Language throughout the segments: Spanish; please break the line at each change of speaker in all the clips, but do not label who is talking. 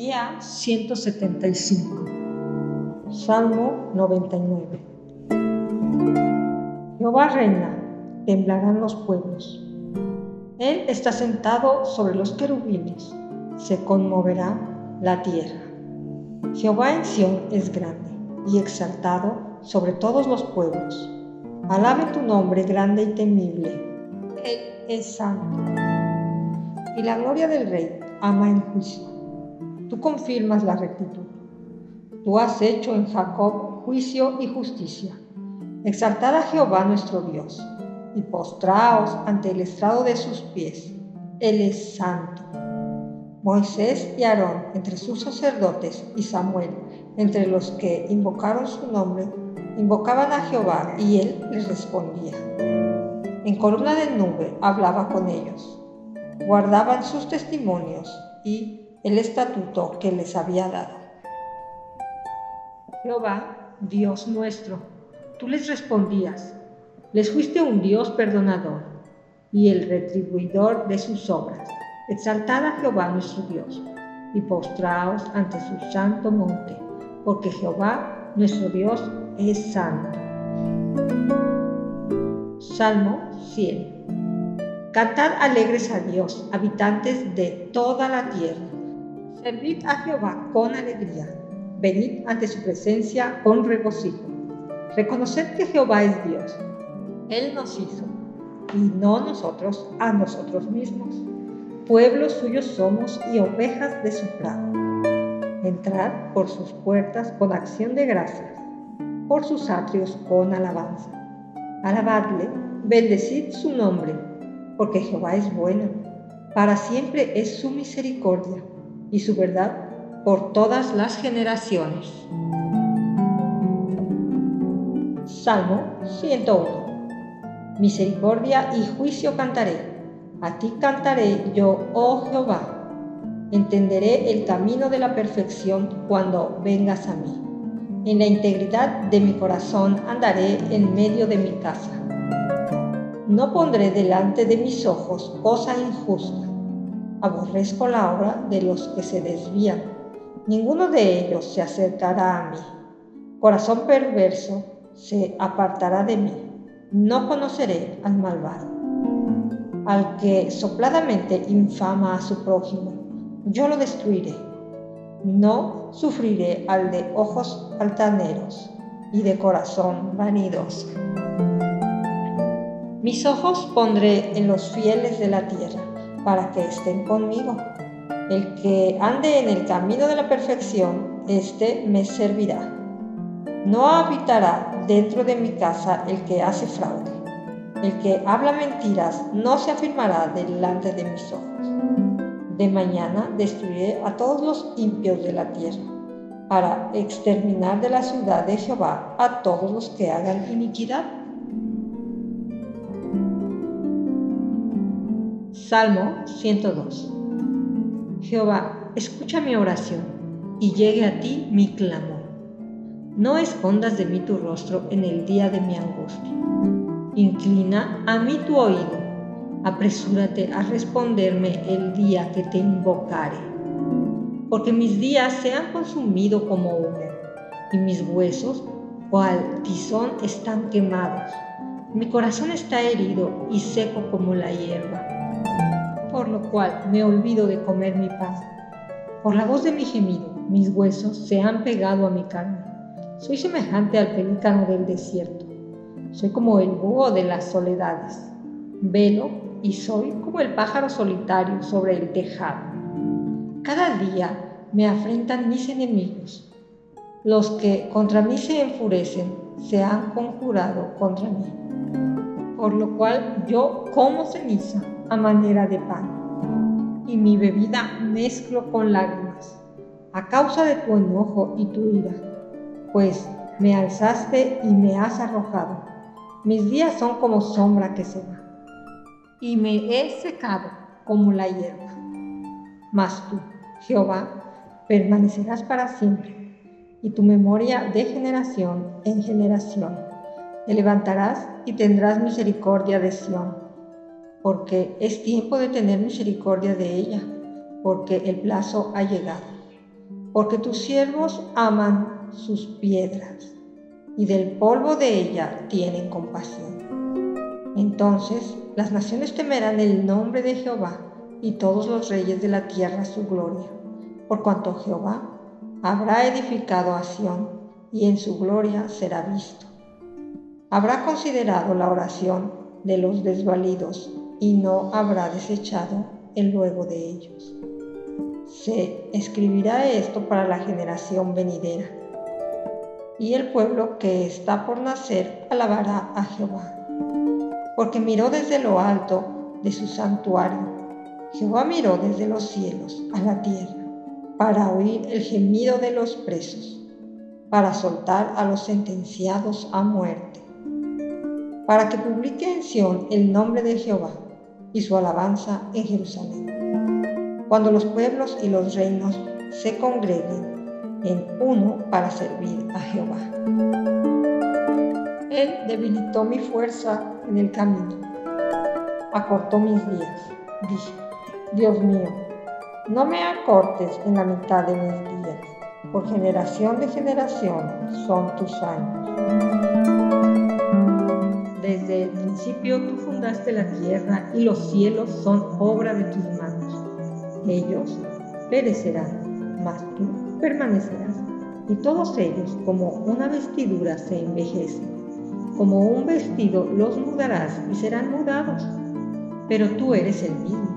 Día 175. Salmo 99. Jehová reina, temblarán los pueblos. Él está sentado sobre los querubines, se conmoverá la tierra. Jehová en Sión es grande y exaltado sobre todos los pueblos. Alabe tu nombre grande y temible. Él es santo. Y la gloria del rey ama en juicio. Tú confirmas la rectitud. Tú has hecho en Jacob juicio y justicia. Exaltad a Jehová nuestro Dios y postraos ante el estrado de sus pies. Él es santo. Moisés y Aarón entre sus sacerdotes y Samuel entre los que invocaron su nombre, invocaban a Jehová y él les respondía. En columna de nube hablaba con ellos. Guardaban sus testimonios y el estatuto que les había dado. Jehová, Dios nuestro, tú les respondías, les fuiste un Dios perdonador y el retribuidor de sus obras. Exaltad a Jehová nuestro Dios y postraos ante su santo monte, porque Jehová nuestro Dios es santo. Salmo 100. Cantad alegres a Dios, habitantes de toda la tierra. Servid a Jehová con alegría venid ante su presencia con regocijo. Reconoced que Jehová es Dios. Él nos hizo, y no nosotros a nosotros mismos. Pueblos suyos somos y ovejas de su prado. Entrad por sus puertas con acción de gracias, por sus atrios con alabanza. Alabadle, bendecid su nombre, porque Jehová es bueno. Para siempre es su misericordia y su verdad por todas las generaciones. Salmo 101. Misericordia y juicio cantaré. A ti cantaré yo, oh Jehová. Entenderé el camino de la perfección cuando vengas a mí. En la integridad de mi corazón andaré en medio de mi casa. No pondré delante de mis ojos cosa injusta. Aborrezco la obra de los que se desvían ninguno de ellos se acercará a mí. Corazón perverso se apartará de mí. No conoceré al malvado. Al que sopladamente infama a su prójimo, yo lo destruiré. No sufriré al de ojos altaneros y de corazón vanidoso. Mis ojos pondré en los fieles de la tierra para que estén conmigo el que ande en el camino de la perfección, éste me servirá. No habitará dentro de mi casa el que hace fraude. El que habla mentiras no se afirmará delante de mis ojos. De mañana destruiré a todos los impios de la tierra, para exterminar de la ciudad de Jehová a todos los que hagan iniquidad. Salmo 102 Jehová, escucha mi oración y llegue a ti mi clamor. No escondas de mí tu rostro en el día de mi angustia. Inclina a mí tu oído. Apresúrate a responderme el día que te invocare. Porque mis días se han consumido como humo y mis huesos, cual tizón, están quemados. Mi corazón está herido y seco como la hierba lo cual me olvido de comer mi paz. Por la voz de mi gemido, mis huesos se han pegado a mi carne. Soy semejante al pelícano del desierto. Soy como el búho de las soledades. Velo y soy como el pájaro solitario sobre el tejado. Cada día me afrentan mis enemigos. Los que contra mí se enfurecen se han conjurado contra mí. Por lo cual yo como ceniza a manera de pan, y mi bebida mezclo con lágrimas, a causa de tu enojo y tu ira, pues me alzaste y me has arrojado. Mis días son como sombra que se va, y me he secado como la hierba. Mas tú, Jehová, permanecerás para siempre, y tu memoria de generación en generación. Te levantarás y tendrás misericordia de Sión porque es tiempo de tener misericordia de ella, porque el plazo ha llegado. porque tus siervos aman sus piedras y del polvo de ella tienen compasión. Entonces las naciones temerán el nombre de Jehová y todos los reyes de la tierra su gloria, por cuanto Jehová habrá edificado a Sión y en su gloria será visto. Habrá considerado la oración de los desvalidos y no habrá desechado el luego de ellos. Se escribirá esto para la generación venidera. Y el pueblo que está por nacer alabará a Jehová, porque miró desde lo alto de su santuario. Jehová miró desde los cielos a la tierra para oír el gemido de los presos, para soltar a los sentenciados a muerte, para que publique en Sión el nombre de Jehová y su alabanza en Jerusalén. Cuando los pueblos y los reinos se congreguen en uno para servir a Jehová. Él debilitó mi fuerza en el camino, acortó mis días. Dije, Dios mío, no me acortes en la mitad de mis días, por generación de generación son tus años. Desde el principio tú fundaste la tierra y los cielos son obra de tus manos. Ellos perecerán, mas tú permanecerás. Y todos ellos como una vestidura se envejecen. Como un vestido los mudarás y serán mudados. Pero tú eres el mismo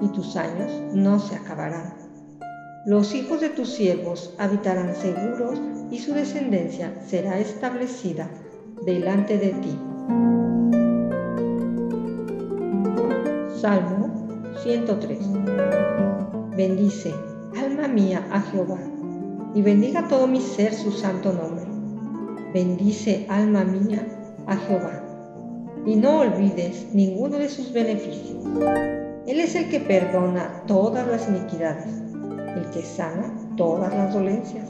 y tus años no se acabarán. Los hijos de tus siervos habitarán seguros y su descendencia será establecida delante de ti. Salmo 103. Bendice, alma mía, a Jehová, y bendiga todo mi ser su santo nombre. Bendice, alma mía, a Jehová, y no olvides ninguno de sus beneficios. Él es el que perdona todas las iniquidades, el que sana todas las dolencias,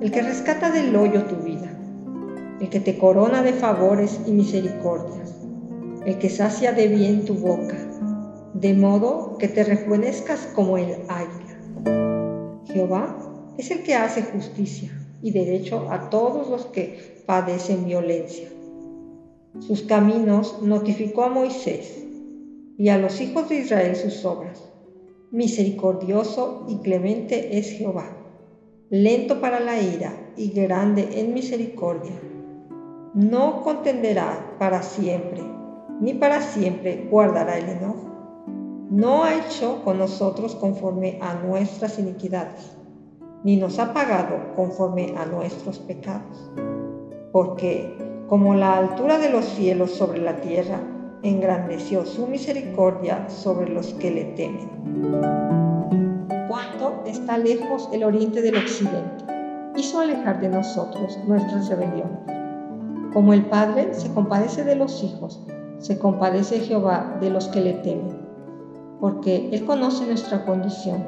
el que rescata del hoyo tu vida el que te corona de favores y misericordias, el que sacia de bien tu boca, de modo que te rejuvenezcas como el águila. Jehová es el que hace justicia y derecho a todos los que padecen violencia. Sus caminos notificó a Moisés y a los hijos de Israel sus obras. Misericordioso y clemente es Jehová, lento para la ira y grande en misericordia no contenderá para siempre, ni para siempre guardará el enojo. No ha hecho con nosotros conforme a nuestras iniquidades, ni nos ha pagado conforme a nuestros pecados. Porque como la altura de los cielos sobre la tierra, engrandeció su misericordia sobre los que le temen. Cuánto está lejos el oriente del occidente, hizo alejar de nosotros nuestras rebeliones. Como el Padre se compadece de los hijos, se compadece Jehová de los que le temen, porque Él conoce nuestra condición,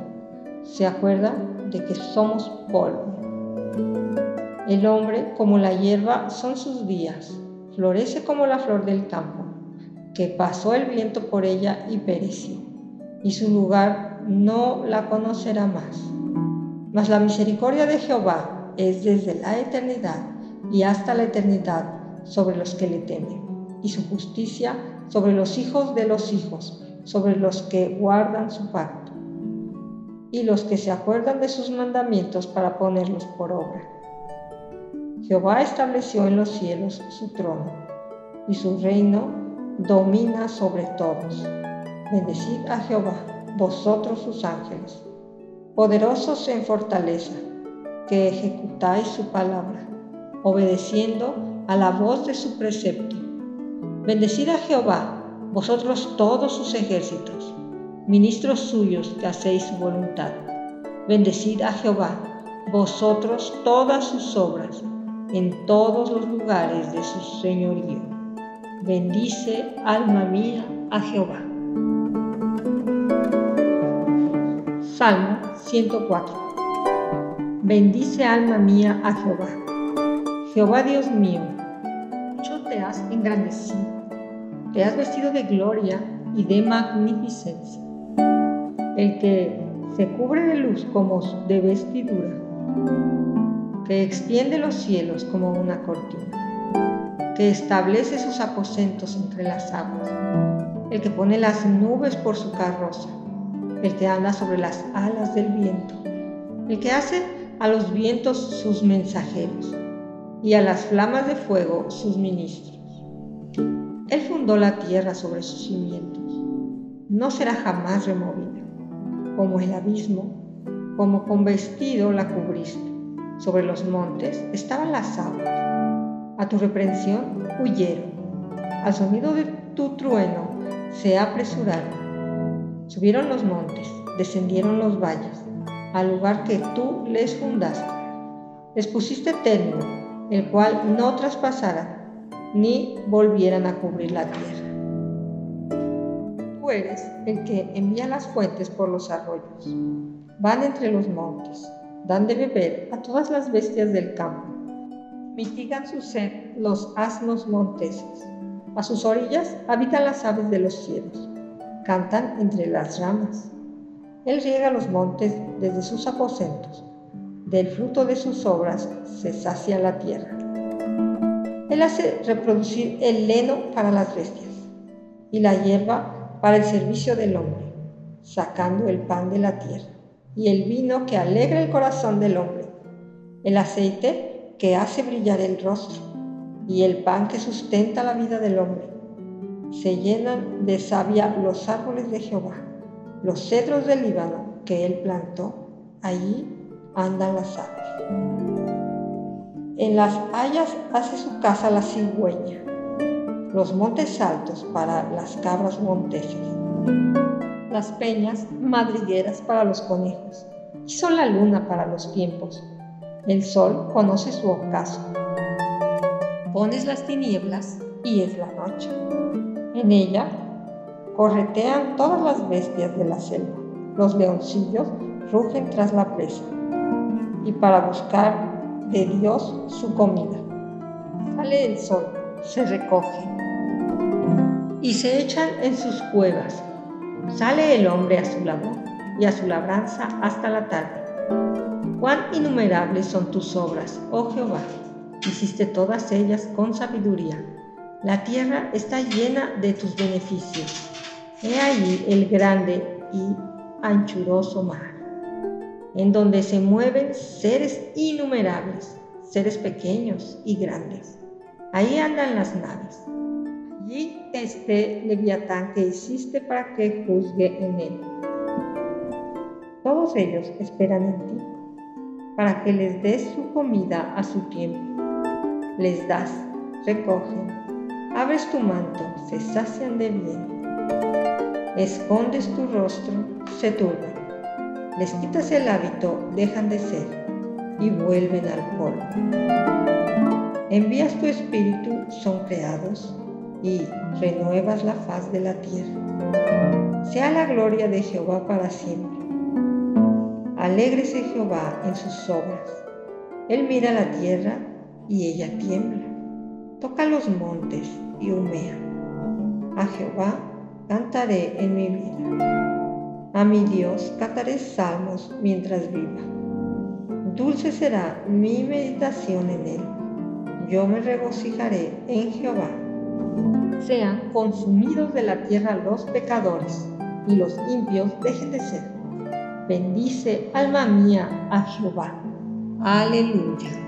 se acuerda de que somos polvo. El hombre, como la hierba, son sus días, florece como la flor del campo, que pasó el viento por ella y pereció, y su lugar no la conocerá más. Mas la misericordia de Jehová es desde la eternidad y hasta la eternidad sobre los que le temen, y su justicia sobre los hijos de los hijos, sobre los que guardan su pacto, y los que se acuerdan de sus mandamientos para ponerlos por obra. Jehová estableció en los cielos su trono, y su reino domina sobre todos. Bendecid a Jehová, vosotros sus ángeles, poderosos en fortaleza, que ejecutáis su palabra, obedeciendo a la voz de su precepto. Bendecid a Jehová, vosotros todos sus ejércitos, ministros suyos que hacéis su voluntad. Bendecid a Jehová, vosotros todas sus obras, en todos los lugares de su señorío. Bendice, alma mía, a Jehová. Salmo 104. Bendice, alma mía, a Jehová. Jehová Dios mío, has engrandecido, te has vestido de gloria y de magnificencia. El que se cubre de luz como de vestidura que extiende los cielos como una cortina, que establece sus aposentos entre las aguas, el que pone las nubes por su carroza, el que anda sobre las alas del viento, el que hace a los vientos sus mensajeros y a las flamas de fuego sus ministros. Él fundó la tierra sobre sus cimientos, no será jamás removida, como el abismo, como con vestido la cubriste. Sobre los montes estaban las aguas, a tu reprensión huyeron, al sonido de tu trueno se apresuraron. Subieron los montes, descendieron los valles, al lugar que tú les fundaste. Les pusiste término, el cual no traspasara, ni volvieran a cubrir la tierra. Tú eres el que envía las fuentes por los arroyos. Van entre los montes, dan de beber a todas las bestias del campo. Mitigan su sed los asnos monteses. A sus orillas habitan las aves de los cielos. Cantan entre las ramas. Él riega los montes desde sus aposentos. Del fruto de sus obras se sacia la tierra. Él hace reproducir el leno para las bestias y la hierba para el servicio del hombre, sacando el pan de la tierra y el vino que alegra el corazón del hombre, el aceite que hace brillar el rostro y el pan que sustenta la vida del hombre. Se llenan de savia los árboles de Jehová los cedros del Líbano que él plantó, allí andan las aves. En las hayas hace su casa la cigüeña, los montes altos para las cabras monteses, las peñas madrigueras para los conejos, hizo la luna para los tiempos, el sol conoce su ocaso. Pones las tinieblas y es la noche. En ella corretean todas las bestias de la selva. Los leoncillos rugen tras la presa y para buscar de Dios su comida. Sale el sol, se recoge y se echan en sus cuevas. Sale el hombre a su labor y a su labranza hasta la tarde. Cuán innumerables son tus obras, oh Jehová. Hiciste todas ellas con sabiduría. La tierra está llena de tus beneficios. He allí el grande y anchuroso mar, en donde se mueven seres innumerables, seres pequeños y grandes. Ahí andan las naves. Allí este leviatán que hiciste para que juzgue en él. Todos ellos esperan en ti, para que les des su comida a su tiempo. Les das, recogen, abres tu manto, se sacian de bien escondes tu rostro, se turban. Les quitas el hábito, dejan de ser y vuelven al polvo. Envías tu espíritu, son creados y renuevas la faz de la tierra. Sea la gloria de Jehová para siempre. Alégrese Jehová en sus obras. Él mira la tierra y ella tiembla. Toca los montes y humea. A Jehová cantaré en mi vida. A mi Dios cantaré salmos mientras viva. Dulce será mi meditación en él. Yo me regocijaré en Jehová. Sean consumidos de la tierra los pecadores y los impios dejen de ser. Bendice, alma mía, a Jehová. Aleluya.